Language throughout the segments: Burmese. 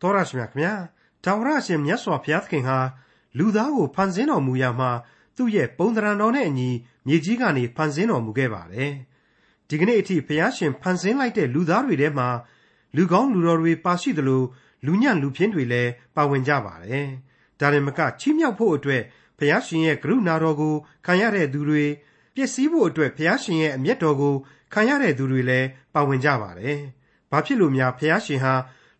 တော်ရရှိမြခင်ဗျာတာဝရရှင်မြတ်စွာဘုရားသခင်ဟာလူသားကိုဖန်ဆင်းတော်မူရာမှာသူ့ရဲ့ပုံသဏ္ဍာန်တော်နဲ့အညီမြေကြီးကနေဖန်ဆင်းတော်မူခဲ့ပါတယ်ဒီကနေ့အထိဘုရားရှင်ဖန်ဆင်းလိုက်တဲ့လူသားတွေထဲမှာလူကောင်းလူတော်တွေပါရှိသလိုလူညံ့လူပြင်းတွေလည်းပါဝင်ကြပါတယ်ဒါရင်မကချီးမြှောက်ဖို့အတွက်ဘုရားရှင်ရဲ့ကရုဏာတော်ကိုခံရတဲ့သူတွေပျက်စီးဖို့အတွက်ဘုရားရှင်ရဲ့အမျက်တော်ကိုခံရတဲ့သူတွေလည်းပါဝင်ကြပါတယ်ဘာဖြစ်လို့များဘုရားရှင်ဟာ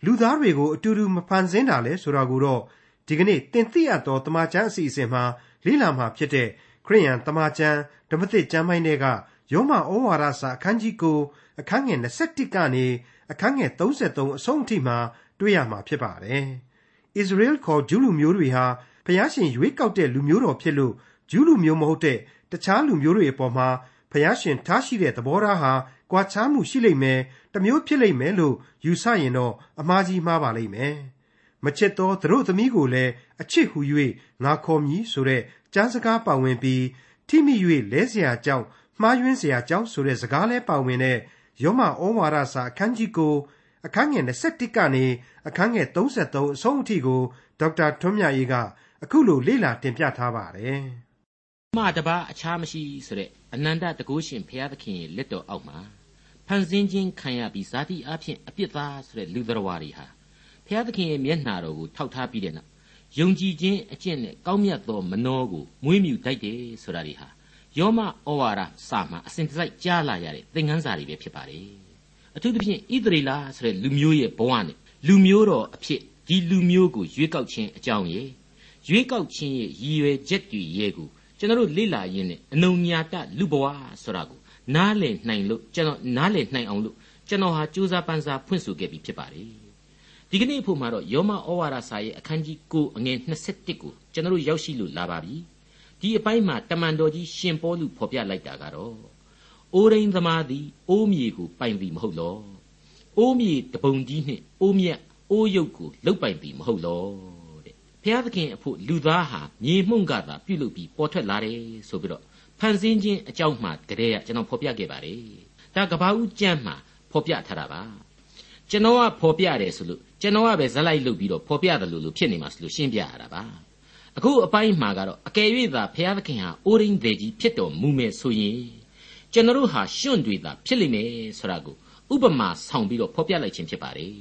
လူသားတွေကိုအတူတူမဖန်ဆင်းတာလဲဆိုတာကိုတော့ဒီကနေ့တင်သိရသောတမန်ကျမ်းအစီအစဉ်မှာလေ့လာမှာဖြစ်တဲ့ခရိယန်တမန်ကျမ်းဓမ္မသစ်ကျမ်းပိုင်းတွေကယောမဩဝါဒစာအခန်းကြီးကိုအခန်းငယ်27ကနေအခန်းငယ်33အဆုံးအထိမှာတွေ့ရမှာဖြစ်ပါတယ်။ဣသရေလခေါ်ဂျူးလူမျိုးတွေဟာဖျားရှင်ရွေးကောက်တဲ့လူမျိုးတော်ဖြစ်လို့ဂျူးလူမျိုးမဟုတ်တဲ့တခြားလူမျိုးတွေအပေါ်မှာ ဖျားရှင်ထားရှိတဲ့သဘောထားဟာကွာခြားမှုရှိလိမ့်မယ်တမျိုးဖြစ်လိမ့်မယ်လို့ယူဆရင်တော့အမှားကြီးမှားပါလိမ့်မယ်မချစ်သောသူတို့သမီးကိုလည်းအချစ်ဟူ၍ငါခေါ်မည်ဆိုတဲ့ကျမ်းစကားပါဝင်ပြီးထိမိ၍လဲเสียကြောင်းမှားယွင်းเสียကြောင်းဆိုတဲ့စကားလဲပါဝင်တဲ့ယောမဩဝါဒစာအခန်းကြီးကိုအခန်းငယ်27ကနေအခန်းငယ်33အဆုံးအထိကိုဒေါက်တာထွန်းမြတ်ရေးကအခုလိုလေ့လာတင်ပြထားပါတယ်။မှတပါအခြားမရှိဆိုတဲ့ အနန္တတကုရှင်ဘုရားသခင်ရဲ့လက်တော်အောက်မှာဖန်ဆင်းခြင်းခံရပြီးဇာတိအဖြစ်အပြစ်သားဆိုတဲ့လူတော်ဝါတွေဟာဘုရားသခင်ရဲ့မျက်နှာတော်ကိုထောက်ထားပြီးတဲ့နောက်ယုံကြည်ခြင်းအကျင့်နဲ့ကောင်းမြတ်သောမနှောကိုမွေးမြူတတ်တယ်ဆိုတာတွေဟာယောမဩဝါဒစာမှာအစဉ်တစိုက်ကြားလာရတဲ့သင်ခန်းစာတွေပဲဖြစ်ပါတယ်အထူးသဖြင့်ဣသရေလဆိုတဲ့လူမျိုးရဲ့ဘဝနဲ့လူမျိုးတော်အဖြစ်ဒီလူမျိုးကိုရွေးကောက်ခြင်းအကြောင်းရဲ့ရွေးကောက်ခြင်းရဲ့ရည်ရွယ်ချက်တွေရဲ့ကို ကျွန်တော်တို့လေ့လာရင်းနဲ့အနုညာတလူဘဝဆိုတာကိုနားလည်နိုင်လို့ကျွန်တော်နားလည်နိုင်အောင်လို့ကျွန်တော်ဟာစူးစမ်းပန်းစားဖွင့်ဆိုခဲ့ပြီးဖြစ်ပါတယ်ဒီကနေ့ဖို့မှာတော့ယောမဩဝါဒစာရဲ့အခန်းကြီး9အငယ်21ကိုကျွန်တော်တို့ရောက်ရှိလို့လာပါပြီဒီအပိုင်းမှာတမန်တော်ကြီးရှင်ပေါလုဖော်ပြလိုက်တာကတော့အိုးရင်းသမားသည်အိုးမြေကိုပိုင်သည်မဟုတ်လောအိုးမြေတပုံကြီးနှင့်အိုးမြတ်အိုးရုပ်ကိုလုတ်ပိုင်သည်မဟုတ်လောတဲ့ ဘုရားသခင်အဖို့လူသားဟာမြေမှုန့်ကသာပြုလုပ်ပြီးပေါ်ထွက်လာတယ်ဆိုပြီးတော့ဖန်ဆင်းခြင်းအကြောင်းမှတည်းကကျွန်တော်ဖော်ပြခဲ့ပါတယ်ဒါကဘာဦးကျမ်းမှာဖော်ပြထားတာပါကျွန်တော်ကဖော်ပြတယ်ဆိုလို့ကျွန်တော်ကပဲဇက်လိုက်လုပ်ပြီးတော့ဖော်ပြတယ်လို့လို့ဖြစ်နေမှာဆိုလို့ရှင်းပြရတာပါအခုအပိုင်းမှာကတော့အကယ်၍သာဘုရားသခင်ဟာအိုရင်းသေးကြီးဖြစ်တော်မူမယ်ဆိုရင်ကျွန်တော်ဟာရှွန့်တွေသာဖြစ်လိမ့်မယ်ဆိုတာကိုဥပမာဆောင်ပြီးတော့ဖော်ပြလိုက်ခြင်းဖြစ်ပါတယ်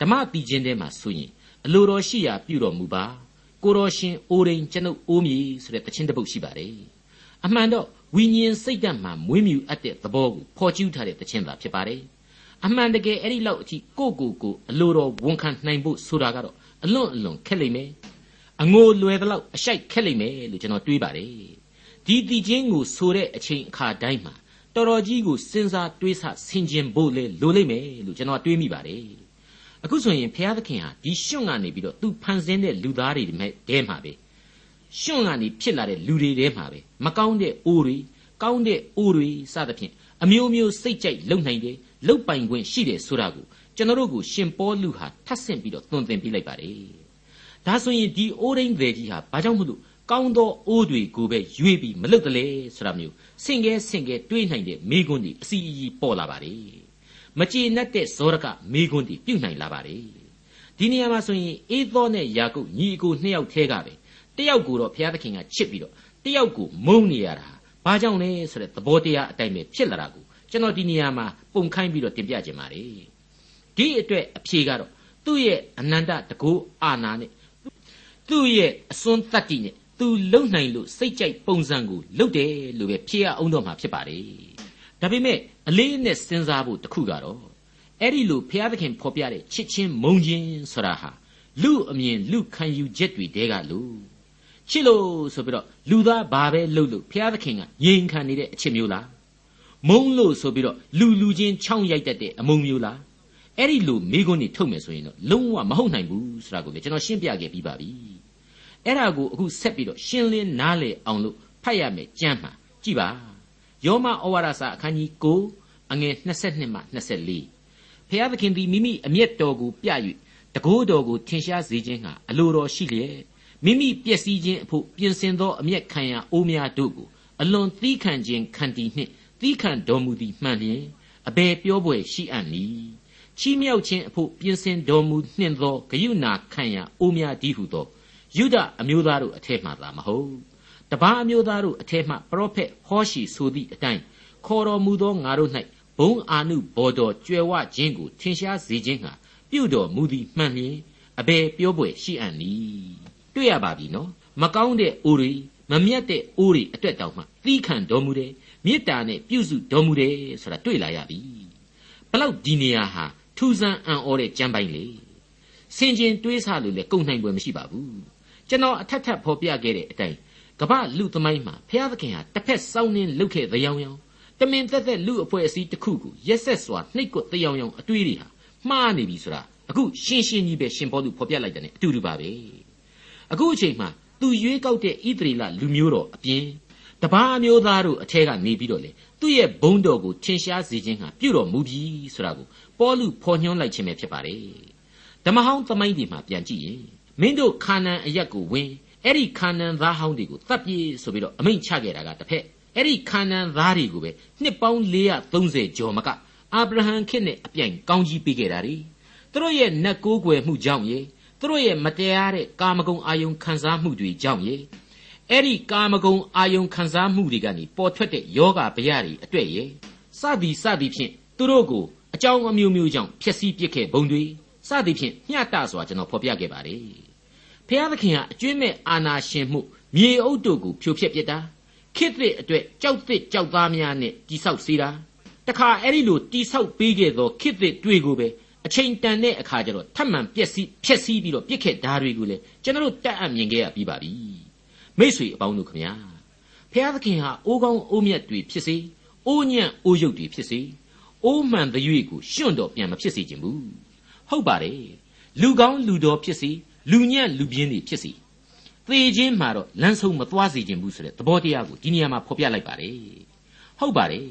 ဓမ္မတီချင်းထဲမှာဆိုရင် အလိုတော်ရှိရာပြုတော်မူပါကိုတော်ရှင်အိုရင်းကျွန်ုပ်အိုးမီဆိုတဲ့တခြင်းတစ်ပုဒ်ရှိပါတယ်အမှန်တော့ဝိညာဉ်စိတ်ဓာတ်မှာမွေးမြူအပ်တဲ့သဘောကိုဖော်ကျူးထားတဲ့တခြင်းသာဖြစ်ပါတယ်အမှန်တကယ်အဲ့ဒီလောက်အထိကိုကိုကိုအလိုတော်ဝန်ခံနိုင်ဖို့ဆိုတာကတော့အလွန်အလွန်ခက်လိမ့်မယ်အငိုလွယ်သလောက်အရှိုက်ခက်လိမ့်မယ်လို့ကျွန်တော်တွေးပါတယ်ဒီတည်ခြင်းကိုဆိုတဲ့အချိန်အခါတိုင်းမှာတော်တော်ကြီးကိုစဉ်းစားတွေးဆဆင်ခြင်ဖို့လေလိုလိမ့်မယ်လို့ကျွန်တော်တွေးမိပါတယ် အခုဆိုရင်ဘုရားသခင်ဟာဒီရှွန့်ကနေပြီးတော့သူဖန်ဆင်းတဲ့လူသားတွေတဲမှာပဲရှွန့်ကနေဖြစ်လာတဲ့လူတွေထဲမှာပဲမကောင်းတဲ့အိုးတွေကောင်းတဲ့အိုးတွေစသဖြင့်အမျိုးမျိုးစိတ်ကြိုက်လုံနိုင်တယ်လုတ်ပိုင်ခွင့်ရှိတယ်ဆိုတာကိုကျွန်တော်တို့ကိုရှင်ပေါလုဟာထပ်ဆင့်ပြီးတော့သွန်သင်ပြလိုက်ပါတယ်ဒါဆိုရင်ဒီအိုးရင်းတွေကြီးဟာဘာကြောင့်မလို့ကောင်းသောအိုးတွေကိုပဲရွေးပြီးမလုတ်တလဲဆိုတာမျိုးဆင်ကဲဆင်ကဲတွေးနိုင်တဲ့မိကွန်းဒီအစီအီပေါ်လာပါတယ် မကြေနပ်တဲ့ဇောရကမိကွန်းဒီပြုတ်နိုင်လာပါတယ်ဒီနေရာမှာဆိုရင်အေသောနဲ့ယာကုပ်ညီအကိုနှစ်ယောက်ထဲကပဲတယောက်ကိုတော့ဘုရားသခင်ကချစ်ပြီးတော့တယောက်ကိုမုန်းနေရတာဘာကြောင့်လဲဆိုတဲ့သဘောတရားအတိုင်းပဲဖြစ်လာတာကိုကျွန်တော်ဒီနေရာမှာပုံခိုင်းပြီးတော့တင်ပြခြင်းပါတယ်ဒီအတွက်အဖြေကတော့သူ့ရဲ့အနန္တတကူအာနာနဲ့သူ့ရဲ့အစွန်းတတ္တိနဲ့သူလုံနိုင်လို့စိတ်ကြိုက်ပုံစံကိုလုပ်တယ်လို့ပဲဖြေရအောင်တော့မှာဖြစ်ပါတယ် ဒါပေမဲ့အလေးနဲ့စဉ်းစားဖို့တခုကတော့အဲ့ဒီလိုဘုရားသခင်ဖော်ပြတဲ့ချစ်ချင်းမုန်းခြင်းဆိုတာဟာလူအမြင်လူခံယူချက်တွေတဲကလို့ချစ်လို့ဆိုပြီးတော့လူသားဘာပဲလုပ်လို့ဘုရားသခင်ကငြိမ်ခံနေတဲ့အချစ်မျိုးလားမုံလို့ဆိုပြီးတော့လူလူချင်းချောင်းရိုက်တတ်တဲ့အမုံမျိုးလားအဲ့ဒီလိုမိကွန်းနေထုတ်မယ်ဆိုရင်တော့လုံးဝမဟုတ်နိုင်ဘူးဆိုတာကိုလေကျွန်တော်ရှင်းပြခဲ့ပြီးပါပြီအဲ့ဒါကိုအခုဆက်ပြီးတော့ရှင်းလင်းနားလည်အောင်လို့ဖတ်ရမယ်ကြမ်းမှာကြည်ပါ ယောမဩဝါဒစာအခန်းကြီး9အငယ်22မှ24ဖျားသခင်သည်မိမိအမျက်တော်ကိုပြ၍တကိုးတော်ကိုထင်ရှားစေခြင်းဟာအလိုတော်ရှိလျက်မိမိပျက်စီးခြင်းအဖို့ပြင်ဆင်သောအမျက်ခံရအိုးများတို့ကိုအလွန်သီးခံခြင်းခံတီနှင့်သီးခံတော်မူသည်မှန်လျင်အဘယ်ပြောပွဲရှိအံ့နည်းချီးမြှောက်ခြင်းအဖို့ပြင်ဆင်တော်မူနှင့်သောဂယုဏခံရအိုးများဒီဟုသောယုဒအမျိုးသားတို့အထက်မှသာမဟုတ် တပါးအမျိုးသားတို့အထက်မှပရောဖက်ဟောရှိဆိုသည့်အတိုင်းခေါ်တော်မူသောငါတို့၌ဘုံအာနုဘော်တော်ကြွယ်ဝခြင်းကိုထင်ရှားစေခြင်းဟာပြုတော်မူသည်မှန်လျင်အဘယ်ပြောပွေရှိအံ့နည်းတွေ့ရပါပြီနော်မကောင်းတဲ့အိုတွေမမြတ်တဲ့အိုတွေအတွက်တောင်မှသီးခံတော်မူတယ်မေတ္တာနဲ့ပြုစုတော်မူတယ်ဆိုတာတွေ့လာရပြီဘလောက်ဒီနေရာဟာထူဆန်းအံ့ဩတဲ့ကြမ်းပိုင်းလေစင်ကျင်တွေးဆလို့လည်းကုန်နိုင်ပွဲမရှိပါဘူးကျွန်တော်အထက်ထပ်ဖော်ပြခဲ့တဲ့အတိုင်း ကမ္ဘာလူသမိုင်းမှာဘုရားသခင်ဟာတစ်ဖက်စောင်းနှင်းလုတ်ခဲ့တဲ့ရောင်ရောင်တမင်သက်သက်လူအဖွဲ့အစည်းတစ်ခုကိုရက်ဆက်စွာနှိတ်ကွတဲ့ရောင်ရောင်အတွေးတွေဟာမှားနေပြီဆိုတာအခုရှင်းရှင်းကြီးပဲရှင်ဘောလူဖော်ပြလိုက်တယ် ਨੇ အတူတူပါပဲအခုအချိန်မှာသူရွေးကောက်တဲ့ဣသရေလလူမျိုးတော်အပြင်တပါးမျိုးသားတို့အထက်ကနေပြီးတော့လေသူ့ရဲ့ဘုံတော်ကိုထင်ရှားစေခြင်းဟာပြုတော်မူပြီဆိုတာကိုပေါလုဖော်ညွှန်းလိုက်ခြင်းပဲဖြစ်ပါတယ်ဓမ္မဟောင်းသမိုင်းဒီမှာပြန်ကြည့်ရင်မင်းတို့ခါနန်အရက်ကိုဝင် အဲ့ဒီခါနန်သားဟောင်းတွေကိုတတ်ပြေဆိုပြီးတော့အမိန့်ချခဲ့တာကတစ်ဖက်အဲ့ဒီခါနန်သားတွေကိုပဲနှစ်ပေါင်း430ကျော်မကအာဗြဟံခေတ်နဲ့အပြိုင်ကောင်းကြီးပေးခဲ့တာ ड़ी သူတို့ရဲ့နတ်ကိုးကွယ်မှုကြောင့်ရေသူတို့ရဲ့မတရားတဲ့ကာမဂုဏ်အာယုံခံစားမှုတွေကြောင့်ရေအဲ့ဒီကာမဂုဏ်အာယုံခံစားမှုတွေကနေပေါ်ထွက်တဲ့ယောဂဗျာတွေအတွေ့ရေစသည်စသည်ဖြင့်သူတို့ကိုအကြောင်းအမျိုးမျိုးကြောင့်ဖျက်ဆီးပစ်ခဲ့ဘုံတွေစသည်ဖြင့်မျှတစွာကျွန်တော်ဖော်ပြခဲ့ပါတယ် ဖျားသခင်ဟာအကျွင့်မဲ့အာနာရှင်မှုမြေအုပ်တို့ကိုဖြိုဖျက်ပစ်တာခိသစ်အတွက်ကြောက်သစ်ကြောက်သားများနဲ့တိဆောက်စေတာတခါအဲ့ဒီလိုတိဆောက်ပေးခဲ့သောခိသစ်တွေကိုပဲအချိန်တန်တဲ့အခါကျတော့ထပ်မံပျက်စီးဖျက်ဆီးပြီးတော့ပြစ်ခဲ့ဓာတွေကိုလေကျွန်တော်တို့တက်အပ်မြင်ခဲ့ရပြီးပါပြီမိษွေအပေါင်းတို့ခမညာဖျားသခင်ဟာအိုးကောင်းအိုးမြတ်တွေဖြစ်စေအိုးညံ့အိုးရုပ်တွေဖြစ်စေအိုးမှန်တဲ့ရွေကိုရှွန့်တော့ပြန်မဖြစ်စေခြင်းဘူးဟုတ်ပါတယ်လူကောင်းလူတော်ဖြစ်စေ လူညံ့လူပြင်းတွေဖြစ်စေသေခြင်းမှာတော့လမ်းဆုံးမသွားစေခြင်းဘူးဆိုတဲ့သဘောတရားကိုဒီနေရာမှာဖော်ပြလိုက်ပါတယ်ဟုတ်ပါတယ်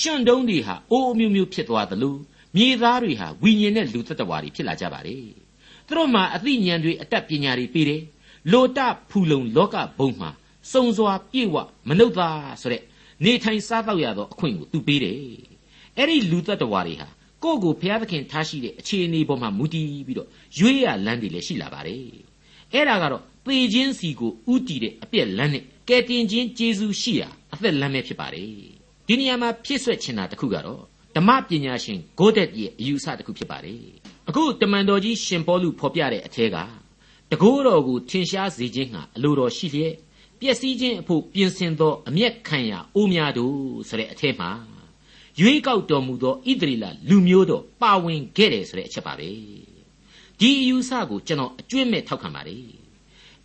ရှွန့်တုံးတွေဟာအိုးအမျိုးမျိုးဖြစ်သွားသလိုမြေသားတွေဟာဝိညာဉ်နဲ့လူသက်တော်တွေဖြစ်လာကြပါတယ်သူတို့မှာအသိဉာဏ်တွေအတတ်ပညာတွေပေးတယ်လိုတဖူလုံလောကဘုံမှာစုံစွာပြည့်ဝမနှုတ်သားဆိုတဲ့နေထိုင်စားတော့ရသောအခွင့်ကိုသူပေးတယ်အဲ့ဒီလူသက်တော်တွေဟာ ကိုယ့်ကိုဘုရားသခင်ထားရှိတဲ့အခြေအနေပေါ်မှာမူတည်ပြီးတော့ရွေးရလမ်းတွေလည်းရှိလာပါတယ်အဲ့ဒါကတော့သေခြင်းစီကိုဥတည်တဲ့အပြက်လမ်းနဲ့ကဲတင်ခြင်းကျေးဇူးရှိရာအသက်လမ်းပဲဖြစ်ပါတယ်ဒီနေရာမှာဖြစ်ဆွက်ချင်တာတခုကတော့ဓမ္မပညာရှင်ဂိုးတက်ရဲ့အယူအဆတစ်ခုဖြစ်ပါတယ်အခုတမန်တော်ကြီးရှင်ပေါလုဖော်ပြတဲ့အထဲကတကိုးတော်ကိုထင်ရှားစေခြင်းဟာအလိုတော်ရှိလျက်ပျက်စီးခြင်းအဖို့ပြင်ဆင်သောအမျက်ခံရအိုးများတို့ဆိုတဲ့အထဲမှာ ရွေးကောက်တော်မူသောဣသရေလလူမျိုးတော်ပါဝင်ခဲ့တယ်ဆိုတဲ့အချက်ပါပဲဒီအယူဆကိုကျွန်တော်အကျွင့်မဲ့ထောက်ခံပါတယ်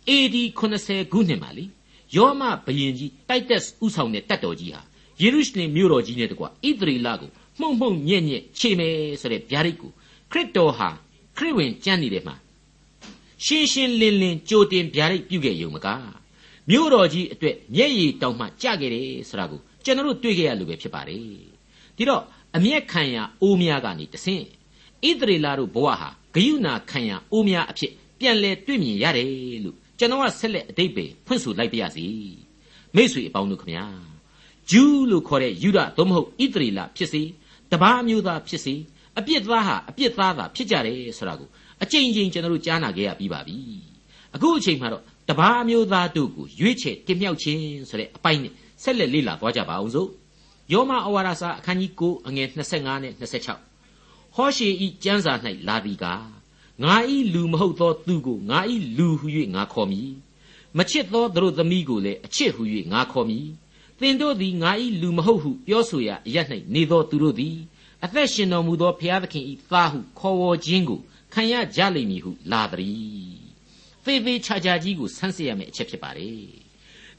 AD 80ခုနှစ်မှာလေယောမဘယင်ကြီးတိုက်တက်ဥဆောင်တဲ့တပ်တော်ကြီးဟာယေရုရှလင်မြို့တော်ကြီးနဲ့တကွဣသရေလကိုမှုန့်မှုန့်ညက်ညက်ခြေမယ်ဆိုတဲ့ဗျာဒိတ်ကိုခရစ်တော်ဟာခရစ်ဝင်ကျမ်းနေတဲ့မှာရှင်းရှင်းလင်းလင်းကြိုတင်ဗျာဒိတ်ပြုခဲ့ရုံမကမြို့တော်ကြီးအတွက်မျက်ရည်တောင်မှကြခဲ့တယ်ဆိုတာကိုကျွန်တော်တို့တွေ့ခဲ့ရလို့ပဲဖြစ်ပါတယ် ဒီတော့အမျက်ခံရအိုးများကနေတဆင့်ဣသရေလတို့ဘဝဟာဂယုဏခံရအိုးများအဖြစ်ပြန်လဲတွေ့မြင်ရတယ်လို့ကျွန်တော်ကဆက်လက်အတိတ်ပဲဖွင့်ဆိုလိုက်ပါရစေမိတ်ဆွေအပေါင်းတို့ခမညာဂျူးလို့ခေါ်တဲ့ယူဒသို့မဟုတ်ဣသရေလဖြစ်စေတပားအမျိုးသားဖြစ်စေအပြစ်သားဟာအပြစ်သားသာဖြစ်ကြတယ်ဆိုတာကိုအကြိမ်ကြိမ်ကျွန်တော်တို့ကြားနာခဲ့ရပြီးပါပြီအခုအချိန်မှာတော့တပားအမျိုးသားတို့ကိုရွေးချယ်တင်မြှောက်ခြင်းဆိုတဲ့အပိုင်းနဲ့ဆက်လက်လေ့လာသွားကြပါအောင်စို့ ယောမအဝါဒစာအခန်းကြီး9အငယ်25နဲ့26ဟောရှေဤကျမ်းစာ၌လာသည်ကားငါဤလူမဟုတ်သောသူကိုငါဤလူဟု၍ငါခေါ်မည်မချစ်သောသူတို့သမီးကိုလည်းအချစ်ဟု၍ငါခေါ်မည်သင်တို့သည်ငါ၏လူမဟုတ်ဟုပြောဆိုရအရ၌နေသောသူတို့သည်အသက်ရှင်တော်မူသောဘုရားသခင်၏သားဟုခေါ်ဝေါ်ခြင်းကိုခံရကြလိမ့်မည်ဟုလာသည်သေသေးချာချာကြီးကိုဆန်းစစ်ရမယ့်အချက်ဖြစ်ပါတယ်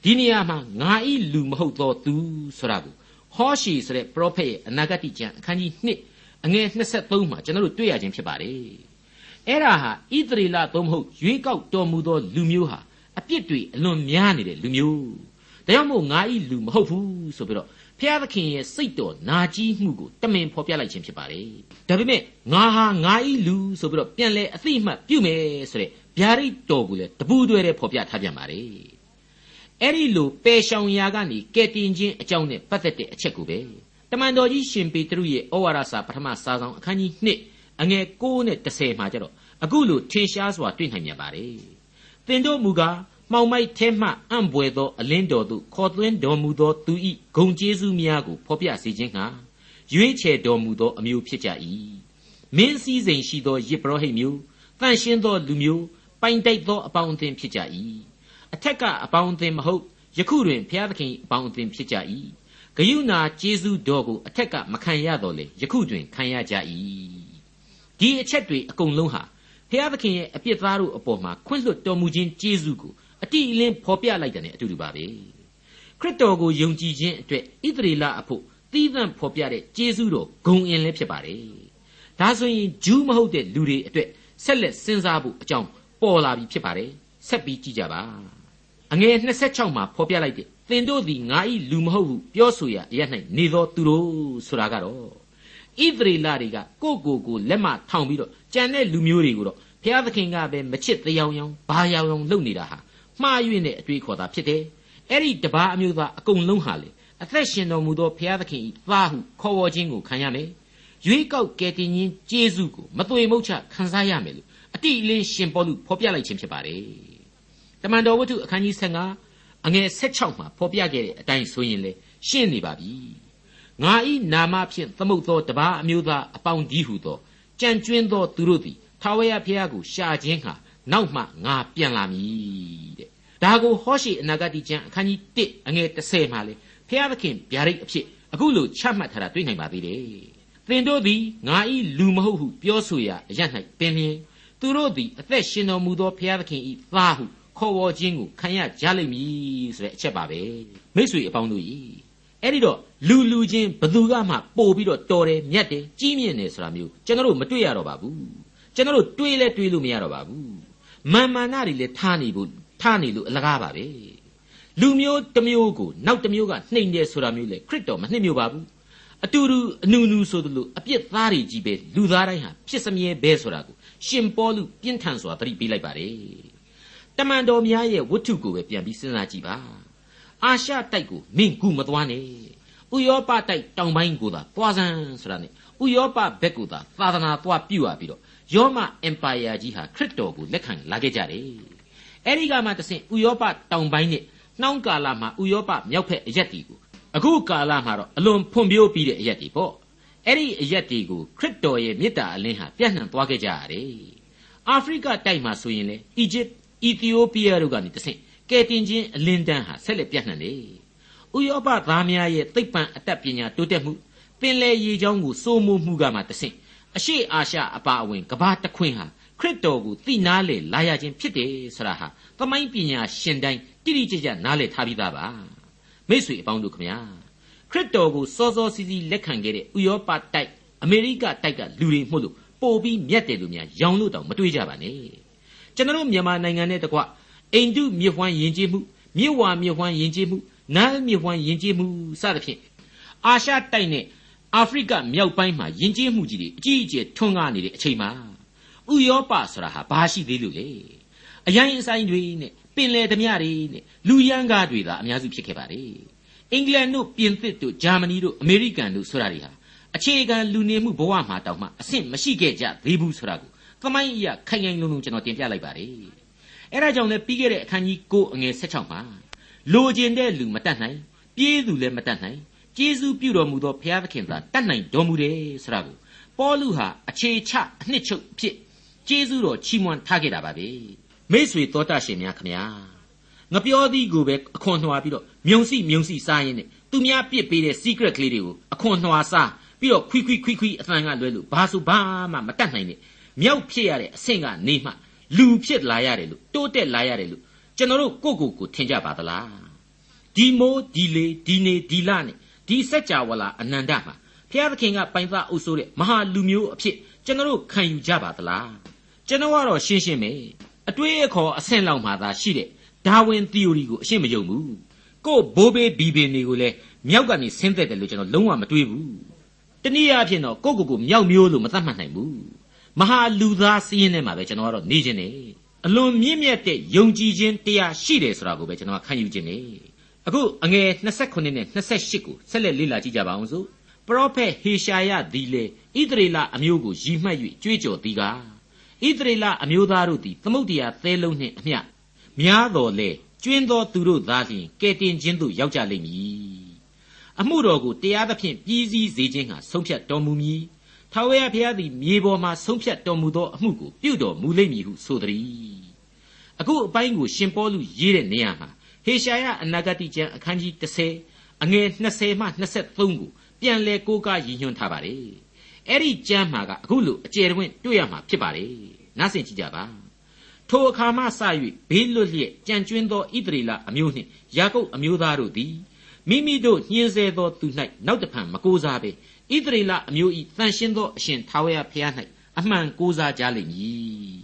ဒီနေရာမှာငါ၏လူမဟုတ်သောသူဆိုတာကို ဟောရှေဆိုတဲ့ပရောဖက်ရဲ့အနာဂတ်ကျမ်းအခန်းကြီး2အငယ်23မှာကျွန်တော်တို့တွေ့ရခြင်းဖြစ်ပါတယ်အဲ့ဒါဟာဣသရေလသို့မဟုတ်ရွေးကောက်တော်မူသောလူမျိုးဟာအပြစ်တွေအလွန်များနေတဲ့လူမျိုးဒါကြောင့်မို့ငါဤလူမဟုတ်ဘူးဆိုပြီးတော့ဖျားသခင်ရဲ့စိတ်တော်နာကြီးမှုကိုတမင်ဖော်ပြလိုက်ခြင်းဖြစ်ပါတယ်ဒါပေမဲ့ငါဟာငါဤလူဆိုပြီးတော့ပြန်လဲအသိမှတ်ပြုမယ်ဆိုတဲ့ဗျာဒိတ်တော်ကိုလည်းတပူးတွဲတဲ့ဖော်ပြထားပြန်ပါတယ် အဲ့ဒီလိုပယ်ရှောင်ရာကနေကဲတင်ခြင်းအကြောင်းနဲ့ပတ်သက်တဲ့အချက်ကိုပဲတမန်တော်ကြီးရှင်ပေတရုရဲ့ဩဝါဒစာပထမစာဆောင်အခန်းကြီး2အငယ်6နဲ့10မှာကျတော့အခုလိုထင်ရှားစွာတွေ့နိုင်မြင်ပါတယ်သင်တို့မူကားမှောင်မိုက်ထဲမှအံ့ဘွယ်သောအလင်းတော်သို့ခေါ်သွင်းတော်မူသောသူဤဂုံကျေးဇူးများကိုဖော်ပြစေခြင်းဟာရွေးချယ်တော်မူသောအမျိုးဖြစ်ကြ၏မင်းစည်းစိမ်ရှိသောယစ်ပရောဟိတ်မျိုးတန့်ရှင်းသောလူမျိုးပိုင်တိုက်သောအပေါင်းအသင်းဖြစ်ကြ၏ အထက်ကအပေါင်းအသင်းမဟုတ်ယခုတွင်ဘုရားသခင်အပေါင်းအသင်းဖြစ်ကြ၏ဂယုဏကျေးဇူးတော်ကိုအထက်ကမခံရတော့လေယခုတွင်ခံရကြ၏ဒီအချက်တွေအကုန်လုံးဟာဘုရားသခင်ရဲ့အပြစ်သားတို့အပေါ်မှာခွင့်လွှတ်တော်မူခြင်းကျေးဇူးကိုအတိအလင်းဖော်ပြလိုက်တယ်နဲ့အတူတူပါပဲခရစ်တော်ကိုယုံကြည်ခြင်းအတွက်ဣသရေလအဖို့သီးသန့်ဖော်ပြတဲ့ကျေးဇူးတော်ဂုံအင်လည်းဖြစ်ပါတယ်ဒါဆိုရင်ဂျူးမဟုတ်တဲ့လူတွေအတွက်ဆက်လက်စဉ်းစားဖို့အကြောင်းပေါ်လာပြီဖြစ်ပါတယ်ဆက်ပြီးကြည့်ကြပါ အငယ်26မှာဖော်ပြလိုက်တဲ့သင်တို့သည်ငါ၏လူမဟုတ်ဟုပြောဆိုရအရ၌နေသောသူတို့ဆိုတာကတော့ဣသရေလတွေကကိုယ့်ကိုယ်ကိုလက်မထောင်ပြီးတော့ကြံတဲ့လူမျိုးတွေကိုတော့ဘုရားသခင်ကပဲမချစ်တရားရောင်ဘာရောင်ရောင်လုပ်နေတာဟာမှားယွင်းတဲ့အတွေးခေါ်တာဖြစ်တယ်အဲ့ဒီတပါးအမျိုးသားအကုန်လုံးဟာလေအသက်ရှင်တော်မူသောဘုရားသခင်၏သားဟုခေါ်ဝေါ်ခြင်းကိုခံရမယ်ရွေးကောက်ကယ်တင်ခြင်းကျေးဇူးကိုမသွေမုတ်ချခံစားရမယ်လို့အတိအလင်းရှင်ပေါလုဖော်ပြလိုက်ခြင်းဖြစ်ပါတယ် တမန်တော်ဝတ္ထုအခန်းကြီး15အငယ်16မှာဖော်ပြခဲ့တဲ့အတိုင်းဆိုရင်လေရှင်းနေပါပြီငါဤနာမဖြင့်သမုတ်သောတပါးအမျိုးသားအပေါင်းကြီးဟုသောကြံကျွင်းသောသူတို့သည်ထာဝရဘုရားကိုရှာခြင်းဟာနောက်မှငါပြန်လာမည်တဲ့ဒါကိုဟောရှိအနာဂတိကျမ်းအခန်းကြီး1အငယ်30မှာလေဘုရားသခင်ဗျာဒိတ်အဖြစ်အခုလိုချမှတ်ထားတာတွေ့နိုင်ပါသေးတယ်သင်တို့သည်ငါဤလူမဟုတ်ဟုပြောဆိုရာအရ၌ပင်လျင်သူတို့သည်အသက်ရှင်တော်မူသောဘုရားသခင်ဤသားဟု ခေါ်ဝေါ်ခြင်းကိုခံရကြလိမ့်မည်ဆိုတဲ့အချက်ပါပဲမိတ်ဆွေအပေါင်းတို့ဤအဲ့ဒီတော့လူလူချင်းဘသူကမှပို့ပြီးတော့တော်တယ်မြတ်တယ်ကြီးမြင့်တယ်ဆိုတာမျိုးကျွန်တော်တို့မတွေ့ရတော့ပါဘူးကျွန်တော်တို့တွေးလဲတွေးလို့မရတော့ပါဘူးမာမာနတွေလည်းထားနေဖို့ထားနေလို့အလကားပါပဲလူမျိုးတစ်မျိုးကိုနောက်တစ်မျိုးကနှိမ်တယ်ဆိုတာမျိုးလေခရစ်တော်မနှိမ်မျိုးပါဘူးအတူတူအနူနူဆိုသလိုအပြစ်သားတွေကြီးပဲလူသားတိုင်းဟာဖြစ်စမြဲပဲဆိုတာကိုရှင်ပေါလုပြင်းထန်စွာသတိပေးလိုက်ပါတယ် တမန်တော်များရဲ့ဝတ္ထုကိုပဲပြန်ပြီးစဉ်းစားကြည့်ပါအာရှတိုက်ကိုမင်းကူမသွားနဲ့ဥရောပတိုက်တောင်ပိုင်းကိုသာသွားစမ်းဆိုတာနဲ့ဥရောပဘက်ကိုသာသာသနာသွားပြုတ်ရပြီးတော့ယောမအင်ပါယာကြီးဟာခရစ်တော်ကိုလက်ခံလာခဲ့ကြတယ်အဲ့ဒီကမှတဆင့်ဥရောပတောင်ပိုင်းနဲ့နှောင်းကာလမှာဥရောပမြောက်ဖက်အရက်တီကိုအခုကာလမှာတော့အလွန်ဖွံ့ဖြိုးပြီးတဲ့အရက်တီပေါ့အဲ့ဒီအရက်တီကိုခရစ်တော်ရဲ့မေတ္တာအလင်းဟာပြန့်နှံ့သွားခဲ့ကြရတယ်အာဖရိကတိုက်မှာဆိုရင်လေအီဂျစ် အီသီယိုးပီးယားတို့ကနေတဆင့်ကယ်တင်ခြင်းအလင်းတန်းဟာဆက်လက်ပြန့်နှံ့တယ်ဥရောပသားများရဲ့သိပ္ပံအတတ်ပညာတိုးတက်မှုပင်လယ်ရေကြောင်းကိုစိုးမိုးမှုကမှတဆင့်အရှိအာရှအပါအဝင်ကဘာတခွင်ဟာခရစ်တော်ကိုသိနာလေလာရခြင်းဖြစ်တယ်ဆိုတာဟာသမိုင်းပညာရှင်တိုင်းတိတိကျကျနားလည်ထားပြီးသားပါမိษွေအပေါင်းတို့ခမညာခရစ်တော်ကိုစောစောစီးစီးလက်ခံခဲ့တဲ့ဥရောပတိုက်အမေရိကတိုက်ကလူတွေမှုလို့ပို့ပြီးမြတ်တယ်လို့များရောင်လို့တောင်မတွေးကြပါနဲ့ ကျွန်တော်မြန်မာနိုင်ငံနဲ့တကွအိန္ဒုမြစ်ဝှမ်းယဉ်ကျေးမှုမြစ်ဝါမြစ်ဝှမ်းယဉ်ကျေးမှုနားမြစ်ဝှမ်းယဉ်ကျေးမှုစသဖြင့်အာရှတိုက်နဲ့အာဖရိကမြောက်ပိုင်းမှာယဉ်ကျေးမှုကြီးတွေအကြီးအကျယ်ထွန်းကားနေတဲ့အချိန်မှာဥရောပဆိုတာဟာဘာရှိသေးလို့လဲအရင်အဆိုင်တွေနဲ့ပင်လယ်ဓမြတွေနဲ့လူရန်ကားတွေသာအများစုဖြစ်ခဲ့ပါတယ်အင်္ဂလန်တို့ပြင်သစ်တို့ဂျာမနီတို့အမေရိကန်တို့ဆိုတာတွေဟာအခြေခံလူနေမှုဘဝမှာတောင်မှအဆင့်မရှိခဲ့ကြသေးဘူးဆိုတာကို သမိုင်းအရာခိုင်ခိုင်လုံလုံကျွန်တော်တင်ပြလိုက်ပါတယ်အဲဒါကြောင့်လည်းပြီးခဲ့တဲ့အခန်းကြီး9အငယ်16မှာလိုချင်တဲ့လူမတတ်နိုင်ပြေးသူလည်းမတတ်နိုင်ကျေးဇူးပြုတော်မူသောဘုရားသခင်သာတတ်နိုင်တော်မူတယ်ဆိုတာကိုပေါလုဟာအခြေချအနှစ်ချုပ်ဖြစ်ကျေးဇူးတော်ချီးမွမ်းထားခဲ့တာပါပဲမိษွေတော်တတ်ရှင်များခမညာငပြောသည်ကိုပဲအခွန်နှွာပြီးတော့မြုံစီမြုံစီစားရင်းနဲ့သူများပြစ်ပေးတဲ့ secret ကလေးတွေကိုအခွန်နှွာစားပြီးတော့ခွိခွိခွိခွိအသံကလွဲလို့ဘာဆိုဘာမှမတတ်နိုင်နဲ့ မြောက်ဖြစ်ရတဲ့အဆင့်ကနေမှလူဖြစ်လာရတယ်လို့တိုးတက်လာရတယ်လို့ကျွန်တော်တို့ကိုကိုကိုထင်ကြပါသလားဒီမိုးဒီလေဒီနေဒီလနဲ့ဒီစัจ java လာအနန္တမှာဘုရားသခင်ကပိုင်သားအုပ်စိုးတဲ့မဟာလူမျိုးအဖြစ်ကျွန်တော်တို့ခံယူကြပါသလားကျွန်တော်ကတော့ရှင်းရှင်းပဲအတွေးအခေါ်အဆင့်လောက်မှသာရှိတဲ့ဒါဝင် theory ကိုအရှင်းမယုံဘူးကို့ဘိုးဘေးဘီဘင်တွေကိုလည်းမြောက်ကနေဆင်းသက်တယ်လို့ကျွန်တော်လုံးဝမတွေးဘူးတနည်းအားဖြင့်တော့ကိုကိုကိုမြောက်မျိုးလို့မသတ်မှတ်နိုင်ဘူး မဟာလူသားစည်းရင်းထဲမှာပဲကျွန်တော်ကတော့နေခြင်းနေအလွန်မြင့်မြတ်တဲ့ယုံကြည်ခြင်းတရားရှိတယ်ဆိုတာကိုပဲကျွန်တော်ခံယူခြင်းနေအခုအငယ်29နဲ့28ကိုဆက်လက်လေ့လာကြည့်ကြပါအောင်စို့ပရောဖက်ဟေရှာယသည်လေဣသရေလအမျိုးကိုရည်မှတ်၍ကြွေးကြော်သည်ကားဣသရေလအမျိုးသားတို့သည်သမုတ်တရားသဲလုံးနှင့်အမျှများတော်လေကျွင်းသောသူတို့သားလျှင်ကဲတင်ခြင်းသို့ရောက်ကြလိမ့်မည်အမှုတော်ကိုတရားသဖြင့်ပြည်စည်းစေခြင်းဟာဆုံးဖြတ်တော်မူမည် ထာဝရဘုရားသည်မြေပေါ်မှဆုံးဖြတ်တော်မူသောအမှုကိုပြုတော်မူလိမ့်မည်ဟုဆိုသည်အခုအပိုင်းကိုရှင်ပေါလုရေးတဲ့နေရာမှာဟေရှာယအနာဂတိကျမ်းအခန်းကြီး30အငယ်20မှ23ကိုပြန်လဲကိုးကားရည်ညွှန်းထားပါတယ်အဲ့ဒီကျမ်းမှာကအခုလိုအကျယ်တွင်တွေ့ရမှာဖြစ်ပါတယ်နားဆင်ကြည့်ကြပါထိုအခါမှစ၍ဘေးလွတ်လျက်ကြံကျွင်းသောဣသရေလအမျိုးနှင့်ယာကုပ်အမျိုးသားတို့သည်မိမိတို့ညှင်းဆဲသောသူ၌နောက်တဖန်မကိုးစားဘဲ ဣသရေလအမျိုး၏တန်ရှင်းသောအရှင်ထာဝရဘုရား၌အမှန်ကိုးစားကြလိမ့်မည်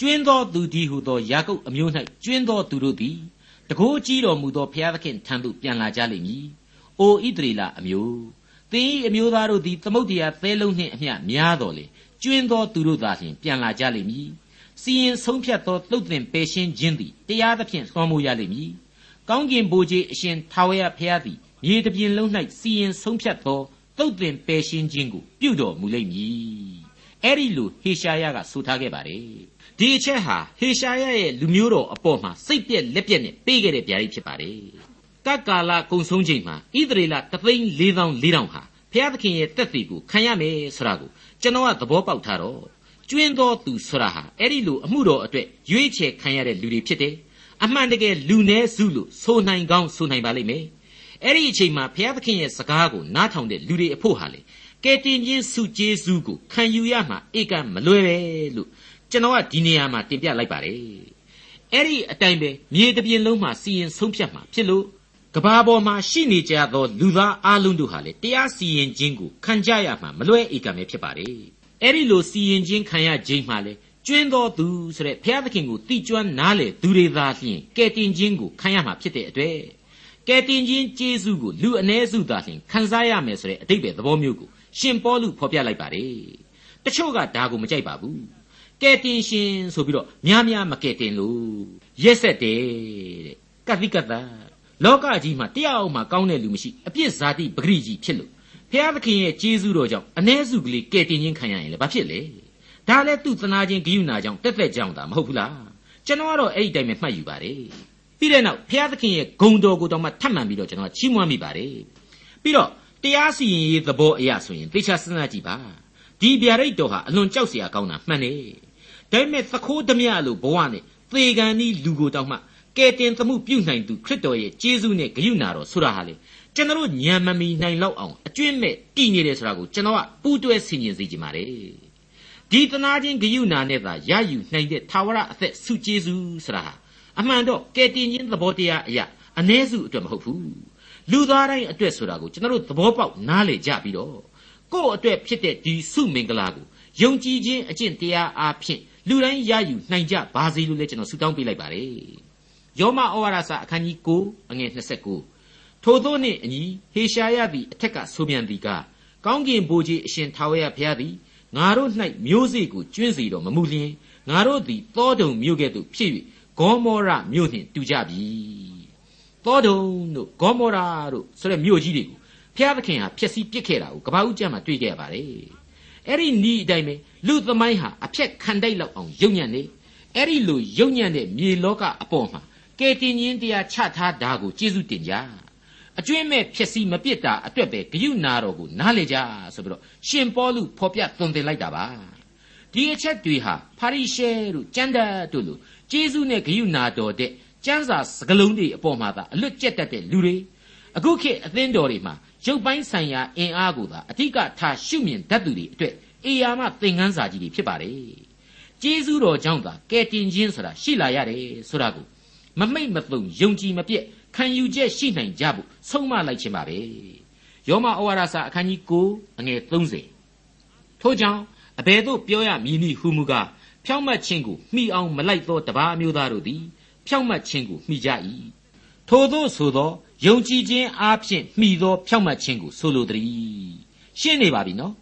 ကျွင်းသောသူဒီဟုသောယာကုပ်အမျိုး၌ကျွင်းသောသူတို့သည်တကိုးကြီးတော်မူသောဘုရားသခင်ထံသို့ပြန်လာကြလိမ့်မည်။အိုဣသရေလအမျိုးသင်၏အမျိုးသားတို့သည်သမုတ်တရားသဲလုံးနှင့်အမျှများတော်လေကျွင်းသောသူတို့သာလျှင်ပြန်လာကြလိမ့်မည်။စီရင်ဆုံးဖြတ်သောသုတ်သင်ပယ်ရှင်းခြင်းသည်တရားသဖြင့်သွမ်းမိုးရလိမ့်မည်။ကောင်းကင်ဘိုးကြီးအရှင်ထာဝရဘုရားသည်မြေတပြင်လုံး၌စီရင်ဆုံးဖြတ်သော သုတ်သင်ပယ်ရှင်းခြင်းကိုပြုတော်မူလိမ့်မည်။အဲ့ဒီလိုဟေရှာယကဆိုထားခဲ့ပါတယ်။ဒီအချက်ဟာဟေရှာယရဲ့လူမျိုးတော်အပေါ်မှာစိတ်ပြက်လက်ပြက်နဲ့ပေးခဲ့တဲ့ဗျာဒိတ်ဖြစ်ပါတယ်။ကကာလကုံဆုံးချိန်မှာဣသရေလတသိန်း၄000၄000ဟာဘုရားသခင်ရဲ့တက်စီကိုခံရမယ်ဆိုတာကိုကျွန်တော်ကသဘောပေါက်ထားတော့ကျွင်းတော်သူဆိုတာဟာအဲ့ဒီလိုအမှုတော်အတွက်ရွေးချယ်ခံရတဲ့လူတွေဖြစ်တယ်။အမှန်တကယ်လူနည်းစုလို့ဆိုနိုင်ကောင်းဆိုနိုင်ပါလိမ့်မယ်။ အဲ့ဒီအချိန်မှာဘုရားသခင်ရဲ့စကားကိုနားထောင်တဲ့လူတွေအဖို့ဟာလေကဲတင်ချင်းစုကျေးဇူးကိုခံယူရမှာဧကမလွယ်ပဲလို့ကျွန်တော်ကဒီနေရာမှာတင်ပြလိုက်ပါတယ်အဲ့ဒီအတိုင်းပဲမြေတပြင်လုံးမှာစီရင်ဆုံးဖြတ်မှာဖြစ်လို့ကဘာပေါ်မှာရှိနေကြသောလူသားအလုံးတို့ဟာလေတရားစီရင်ခြင်းကိုခံကြရမှာမလွဲဧကမဲဖြစ်ပါတယ်အဲ့ဒီလိုစီရင်ခြင်းခံရခြင်းမှာလေကျွင်းတော်သူဆိုတဲ့ဘုရားသခင်ကိုတိကျွမ်းနားလေသူတွေသာလျှင်ကဲတင်ခြင်းကိုခံရမှာဖြစ်တဲ့အတွက် ကဲတင်ခြင်းကျေးဇူးကိုလူအ ਨੇ စုသာလျှင်ခံစားရမယ်ဆိုတဲ့အတိတ်ပဲသဘောမျိုးကိုရှင်ပေါလုဖော်ပြလိုက်ပါတယ်တချို့ကဒါကိုမကြိုက်ပါဘူးကဲတင်ရှင်ဆိုပြီးတော့များများမကဲတင်လို့ရက်ဆက်တယ်တဲ့ကတိကတလောကကြီးမှာတရားအောင်မှာကောင်းတဲ့လူမရှိအပြစ်ဇာတိပဂရိကြီးဖြစ်လို့ဖျားသခင်ရဲ့ကျေးဇူးတော်ကြောင့်အ ਨੇ စုကလေးကဲတင်ခြင်းခံရရင်လည်းဘာဖြစ်လဲဒါလည်းသူ့သနာခြင်းဂိယူနာကြောင့်တက်တက်ကြောင့်ဒါမဟုတ်ဘူးလားကျွန်တော်ကတော့အဲ့ဒီတိုင်းပဲမှတ်ယူပါတယ် ပြီးတဲ့နောက်ဘုရားသခင်ရဲ့ဂုံတော်ကိုတောင်မှထပ်မံပြီးတော့ကျွန်တော်ချီးမွမ်းမိပါတယ်ပြီးတော့တရားစီရင်ရေးသဘောအရဆိုရင်သေချာစဉ်းစားကြည့်ပါဒီဗျာဒိတ်တော်ဟာအလွန်ကြောက်စရာကောင်းတာမှန်တယ်ဒါပေမဲ့သခိုးဓမြလို့ဘဝနဲ့သေကံဤလူကိုတောင်မှကယ်တင်သမှုပြုနိုင်သူခရစ်တော်ရဲ့ကျေးဇူးနဲ့ဂရုဏာတော်ဆိုတာဟာလေကျွန်တော်ညံမမီနိုင်လောက်အောင်အကျွင့်မဲ့တည်နေတယ်ဆိုတာကိုကျွန်တော်ကပူးတွဲဆင်ခြင်စေချင်ပါတယ်ဒီတနာချင်းဂယုဏနဲ့သာရယူနိုင်တဲ့သာဝရအသက်စုကျေးဇူးဆိုတာဟာ အမှန်တော့ကဲတင်ခြင်းသဘောတရားအရာအ ਨੇ စုအတွက်မဟုတ်ဘူးလူသားတိုင်းအတွက်ဆိုတာကိုကျွန်တော်တို့သဘောပေါက်နားလည်ကြပြီးတော့ကိုယ့်အတွက်ဖြစ်တဲ့ဒီစုမင်္ဂလာကိုယုံကြည်ခြင်းအကျင့်တရားအားဖြင့်လူတိုင်းရယူနိုင်ကြပါစေလို့လည်းကျွန်တော်ဆုတောင်းပေးလိုက်ပါတယ်ယောမဩဝါဒစာအခန်းကြီး9အငယ်29ထိုသောနှင့်အညီဟေရှာယသည်အထက်ကဆိုပြန်သည်ကားကောင်းကင်ဘိုးကြီးအရှင်ထာဝရဘုရားသည်ငါတို့၌မျိုးစေ့ကိုကျွင်းစီတော်မမူလျင်ငါတို့သည်တောတုံမြို့ကဲ့သို့ဖြစ်၍ ဂေါမောရမြို့နှင့်တူကြပြီသောဒုံတို့ဂေါမောရာတို့ဆိုတဲ့မြို့ကြီးတွေကိုဘုရားသခင်ဟာဖျက်ဆီးပစ်ခဲ့တာကိုကပ္ပဦးကျမ်းမှာတွေ့ခဲ့ရပါတယ်အဲ့ဒီနီးအတိုင်းပဲလူသမိုင်းဟာအဖြက်ခံတိုက်လောက်အောင်ယုံညံ့နေအဲ့ဒီလိုယုံညံ့တဲ့မြေလောကအပေါ်မှာကဲတင်ချင်းတရားချထားတာကိုကျေးဇူးတင်ကြအကျွင့်မဲ့ဖြစ်စီမပစ်တာအတွက်ပဲဂယုနာတော်ကိုနားလေကြဆိုပြီးတော့ရှင်ပေါလုဖော်ပြသွန်သင်လိုက်တာပါဒီအချက်တွေဟာဖာရိရှဲတို့ကျမ်းတတ်တို့လို ကျေးဇူးနဲ့ဂယုနာတော်တဲ့ကျမ်းစာစကလုံးတွေအပေါ်မှာသာအလွတ်ကျက်တတ်တဲ့လူတွေအခုခေတ်အသင်းတော်တွေမှာရုပ်ပိုင်းဆိုင်ရာအင်အားကိုသာအဓိကထားရှုမြင်တတ်သူတွေအတွက်အေယာမသင်ခန်းစာကြီးတွေဖြစ်ပါတယ်။ကျေးဇူးတော်ကြောင့်သာကယ်တင်ခြင်းဆိုတာရှိလာရတယ်ဆိုတာကိုမမိတ်မသုံယုံကြည်မပြည့်ခံယူချက်ရှိနိုင်ကြဖို့ဆုံးမလိုက်ခြင်းပါပဲ။ယောမဩဝါဒစာအခန်းကြီး9အငယ်30ထို့ကြောင့်အဘယ်သို့ပြောရမည်နည်းဟုမူကား ဖြောင့်မတ်ခြင်းကိုမှီအောင်မလိုက်သောတပါးအမျိုးသားတို့သည်ဖြောင့်မတ်ခြင်းကိုမှီကြ၏ထို့သောဆိုသောယုံကြည်ခြင်းအားဖြင့်မှီသောဖြောင့်မတ်ခြင်းကိုဆိုလိုသည်ရှင်းနေပါပြီနော်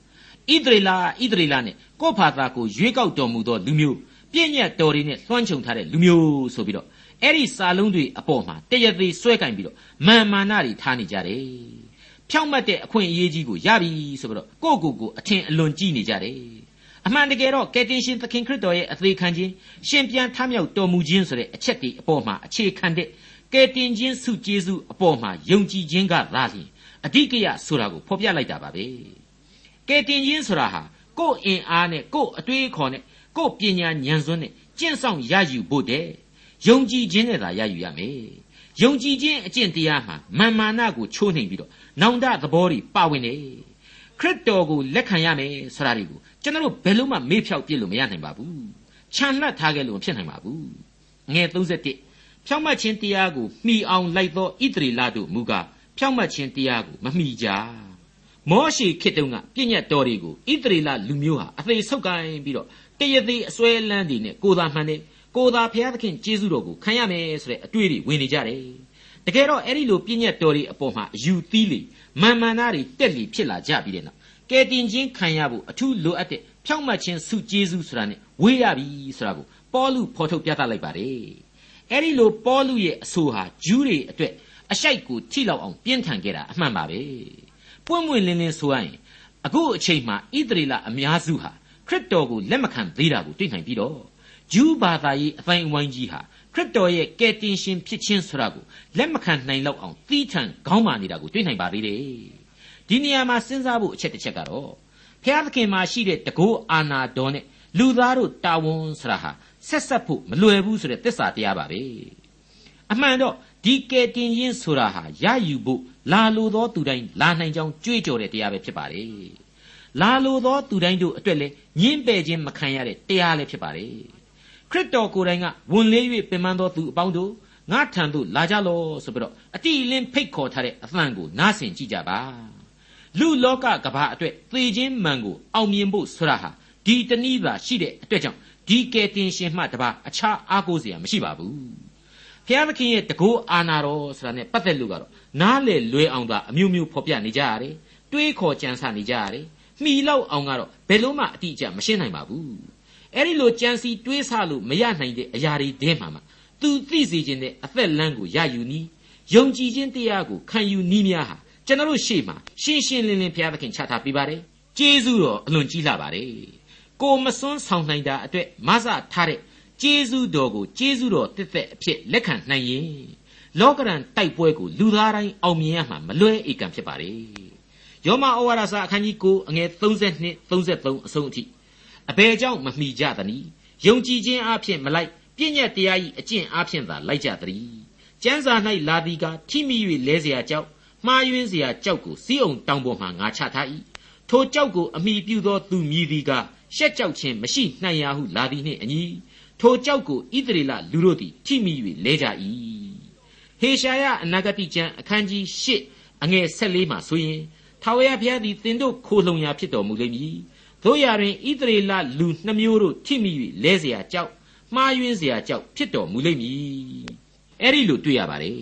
ဣသရေလဣသရေလနဲ့ကိုယ့်ဖာသာကိုရွေးကောက်တော်မူသောလူမျိုးပြည့်ညတ်တော်တွေနဲ့လွှမ်းခြုံထားတဲ့လူမျိုးဆိုပြီးတော့အဲ့ဒီစာလုံးတွေအပေါ်မှာတရသေးဆွဲကင်ပြီးတော့မာမာနတွေထားနေကြတယ်ဖဖြောင့်မတ်တဲ့အခွင့်အရေးကြီးကိုရပြီဆိုပြီးတော့ကိုယ့်ကိုယ်ကိုအထင်အလွန်ကြီးနေကြတယ် အမှန်တကယ်တော့ကယ်တင်ရှင်သခင်ခရစ်တော်ရဲ့အသေးခံခြင်းရှင်ပြန်ထမြောက်တော်မူခြင်းဆိုတဲ့အချက်တွေအပေါ်မှာအခြေခံတဲ့ကယ်တင်ခြင်းစုကျေးဇူးအပေါ်မှာယုံကြည်ခြင်းကသာလျှင်အဓိကရဆိုတာကိုဖော်ပြလိုက်တာပါပဲကယ်တင်ခြင်းဆိုတာဟာကိုယ့်အင်အားနဲ့ကိုယ့်အတွေးအခေါ်နဲ့ကိုယ့်ပညာဉာဏ်စွမ်းနဲ့ကျင့်ဆောင်ရယူဖို့တဲ့ယုံကြည်ခြင်းနဲ့သာရယူရမယ်ယုံကြည်ခြင်းအကျင့်တရားမှာမာမာနကိုချိုးနှိမ်ပြီးတော့နောင်တသဘောတွေပါဝင်တယ် ခရစ်တော်ကိုလက်ခံရမယ်ဆိုတာတွေကိုကျွန်တော်တို့ဘယ်လို့မှမေ့ဖြောက်ပြစ်လို့မရနိုင်ပါဘူးခြံလှပ်ထားခဲ့လို့မဖြစ်နိုင်ပါဘူးငယ်31ဖြောင့်မတ်ခြင်းတရားကိုမှီအောင်လိုက်သောဣတရီလတို့မူကားဖြောင့်မတ်ခြင်းတရားကိုမမှီကြမောရှိခေတ္တုံကပြည့်ညတ်တော်တွေကိုဣတရီလလူမျိုးဟာအသေးဆုပ်ကိုင်းပြီးတော့တရသေးအစွဲလန်းတွေနဲ့ကိုသာမှန်တယ်ကိုသာဘုရားသခင်ကျေးဇူးတော်ကိုခံရမယ်ဆိုတဲ့အတွေ့အကြုံဝင်နေကြတယ် တကယ်တော့အဲ့ဒီလိုပြည့်ညတ်တော်တွေအပေါ်မှာအယူသီးလေမာမန်နာတွေတက်လီဖြစ်လာကြပြီးတဲ့နောက်ကဲတင်ချင်းခံရဖို့အထူးလိုအပ်တဲ့ဖြောင့်မတ်ခြင်းစုကျေးဇူးဆိုတာနဲ့ဝေးရပြီဆိုတာကိုပေါလုဖော်ထုတ်ပြသလိုက်ပါတယ်အဲ့ဒီလိုပေါလုရဲ့အဆိုဟာဂျူးတွေအတွက်အရှိုက်ကိုထိလောက်အောင်ပြင်းထန်ခဲ့တာအမှန်ပါပဲပွင့်ပွင့်လင်းလင်းဆိုရရင်အခုအချိန်မှာဣသရေလအများစုဟာခရစ်တော်ကိုလက်မခံသေးတာကိုတွေ့နိုင်ပြီးတော့ဂျူးဘာသာရေးအတိုင်းအဝိုင်းကြီးဟာ ခရစ်တော်ရဲ့ကယ်တင်ရှင်ဖြစ်ခြင်းဆိုတာကိုလက်မခံနိုင်လောက်အောင်သီးထန်ခေါင်းမာနေတာကိုတွေ့နိုင်ပါသေးတယ်ဒီနေရာမှာစဉ်းစားဖို့အချက်တစ်ချက်ကတော့ဖျားသခင်မှာရှိတဲ့တကောအာနာတော်နဲ့လူသားတို့တာဝန်ဆိုတာဟာဆက်ဆက်ဖို့မလွယ်ဘူးဆိုတဲ့သစ္စာတရားပါပဲအမှန်တော့ဒီကယ်တင်ရင်ဆိုတာဟာရယူဖို့လာလိုသောသူတိုင်းလာနိုင်ကြောင်းကြွေးကြော်တဲ့တရားပဲဖြစ်ပါတယ်လာလိုသောသူတိုင်းတို့အတွက်လည်းညှင်းပယ်ခြင်းမခံရတဲ့တရားလည်းဖြစ်ပါတယ် ခရစ်တော်ကိုယ်တိုင်ကဝန်လေး၍ပင်ပန်းသောသူအပေါင်းတို့ငါထံသို့လာကြလောဆိုပြီးတော့အတိအလင်းဖိတ်ခေါ်ထားတဲ့အသံကိုနားဆင်ကြည့်ကြပါလူလောကကဘာအတွက်သေခြင်းမှန်ကိုအောင်မြင်ဖို့ဆိုတာဟာဒီတနည်းသာရှိတဲ့အတွက်ကြောင့်ဒီကယ်တင်ရှင်မှတပါအခြားအားကိုးစရာမရှိပါဘူးဖျားသခင်ရဲ့တကောအာနာတော်ဆိုတာနဲ့ပတ်သက်လို့ကတော့နားလေလွဲအောင်သာအမျိုးမျိုးဖော်ပြနေကြရတယ်တွေးခေါ်ကြံစနေကြရတယ်မှီလောက်အောင်ကတော့ဘယ်လို့မှအတိအကျမရှင်းနိုင်ပါဘူး အဲ့ဒီလိုကြံစီတွေးဆလို့မရနိုင်တဲ့အရာတွေတဲမှာမှသူသိစေခြင်းနဲ့အသက်လမ်းကိုရယူနီးယုံကြည်ခြင်းတရားကိုခံယူနီးများဟာကျွန်တော်တို့ရှေ့မှာရှင်းရှင်းလင်းလင်းဘုရားသခင်ချထားပေးပါတယ်ကျေးဇူးတော်အလွန်ကြီးလာပါတယ်ကိုမစွန်းဆောင်နိုင်တာအတွက်မဆထားတဲ့ကျေးဇူးတော်ကိုကျေးဇူးတော်တစ်သက်အဖြစ်လက်ခံနိုင်ရင်လောကရန်တိုက်ပွဲကိုလူသားတိုင်းအောင်မြင်ရမှာမလွဲဧကံဖြစ်ပါတယ်ယောမဩဝါဒစာအခန်းကြီး9အငယ်32 33အဆုံးအထိ အဘယ်ကြောင့်မမှီကြသနည်းယုံကြည်ခြင်းအဖြစ်မလိုက်ပြည့်ညက်တရားဤအကျင့်အဖြစ်သာလိုက်ကြသည်ကျမ်းစာ၌လာသည်ကထိမိ၍လဲเสียကြောက်မှားယွင်းเสียကြောက်ကိုစီးအောင်တောင်ပေါ်မှငါချထား၏ထိုကြောက်ကိုအမိပြုသောသူမြည်သည်ကရှက်ကြောက်ခြင်းမရှိနိုင်ရဟုလာသည်နှင့်အညီထိုကြောက်ကိုဣသရေလလူတို့သည်ထိမိ၍လဲကြ၏ဟေရှာယအနာဂတိကျမ်းအခန်းကြီး၈အငယ်၁၄မှာဆိုရင်ထာဝရဘုရားသည်သင်တို့ခိုလှုံရာဖြစ်တော်မူလိမ့်မည် တို့ရရင်ဣသရေလလူနှမျိုးတို့ထိမိ၍လဲเสียကြောက်မှားယွင်းเสียကြောက်ဖြစ်တော်မူလိမ့်မည်အဲ့ဒီလိုတွေ့ရပါတယ်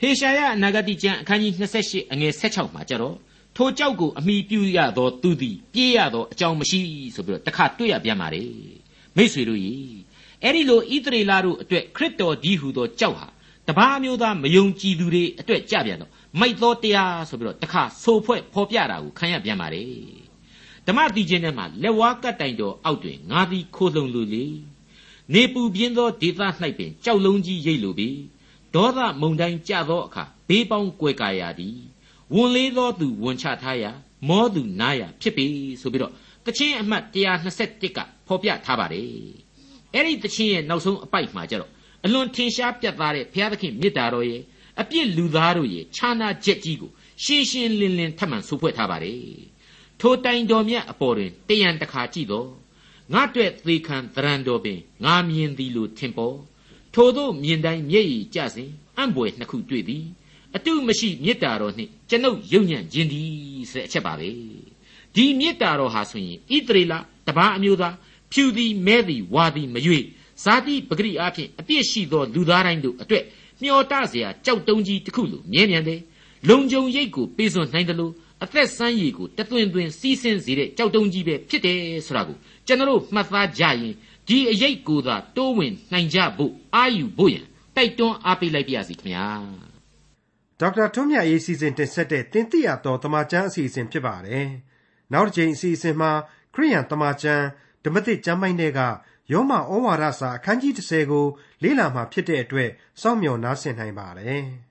ဟေရှာယအနာဂတိကျမ်းအခန်းကြီး28အငယ်16မှာကြတော့ထိုကြောက်ကိုအမိပြုရသောသူသည်ပြေးရသောအကြောင်းမရှိဆိုပြီးတော့တခါတွေ့ရပြန်ပါတယ်မိษွေတို့ရေအဲ့ဒီလိုဣသရေလတို့အတွက်ခရစ်တော်ဒီဟုသောကြောက်ဟာတပါးမျိုးသားမယုံကြည်သူတွေအတွက်ကြပြန်တော့မိုက်သောတရားဆိုပြီးတော့တခါဆိုဖွဲ့ဖော်ပြတာကိုခံရပြန်ပါတယ် ဓမ္မတိချင်းထဲမှာလက်ဝါးကတ်တိုင်တော်အောက်တွင်ငါသည်ခိုးလုံလူလေနေပူပြင်းသောဒေသ၌ပင်ကြောက်လုံးကြီးရိတ်လိုပြီဒေါသမုန်တိုင်းကြသောအခါဘေးပေါင်းကွယ်ကာရာသည်ဝန်လေးသောသူဝန်ချထားရာမောသူနားရာဖြစ်ပြီဆိုပြီးတော့တချင်းအမှတ်121ကဖော်ပြထားပါတယ်အဲ့ဒီတချင်းရဲ့နောက်ဆုံးအပိုက်မှာကျတော့အလွန်ထင်ရှားပြတ်သားတဲ့ဘုရားသခင်မြတ်တာတော်ရဲ့အပြစ်လူသားတို့ရဲ့ခြားနာချက်ကြီးကိုရှင်းရှင်းလင်းလင်းထပ်မံဆိုဖွဲ့ထားပါတယ် ထိုတိုင်တော်မြတ်အပေါ်တွင်တယံတခါကြည့်တော့ငါတွေ့သေခံသရံတော်ပင်ငါမြင်သည်လို့ထင်ပေါ်ထိုတို့မြင်တိုင်းမျက်ရည်ကျစဉ်အံ့ဘွယ်နှစ်ခုတွေ့သည်အတုမရှိမေတ္တာတော်နှင့်ကျွန်ုပ်ယုံညံ့ခြင်းသည်ဆိုတဲ့အချက်ပါပဲဒီမေတ္တာတော်ဟာဆိုရင်ဣသရေလတပါးအမျိုးသားဖြူသည်မဲသည်ဝါသည်မရွေဇာတိပဂရိအဖြစ်အပြစ်ရှိသောလူသားတိုင်းတို့အတွက်မျောတเสียကြောက်တုံးကြီးတစ်ခုလိုမြဲမြံတယ်လုံခြုံရိတ်ကိုပေးစွန်နိုင်တယ်လို့ အသက်ဆန်းရည်ကိုတသွင်သွင်စီးဆင်းစေတဲ့ကြောက်တုံးကြီးပဲဖြစ်တယ်ဆိုတာကိုကျွန်တော်မှတ်သားကြရင်ဒီအရေးကိုသာတိုးဝင်နိုင်ကြဖို့အာယူဖို့ရန်တိုက်တွန်းအားပေးလိုက်ပါရစေခင်ဗျာဒေါက်တာထွန်းမြတ်ရေးစီစဉ်တင်ဆက်တဲ့တင်ပြရသောတမချန်းအစီအစဉ်ဖြစ်ပါတယ်။နောက်တစ်ချိန်အစီအစဉ်မှာခရိယန်တမချန်းဓမ္မသစ်ကျမ်းပိုင်းတွေကယောမဩဝါဒစာအခန်းကြီး30ကိုလေ့လာမှဖြစ်တဲ့အတွက်စောင့်မျှော်နားဆင်နိုင်ပါတယ်။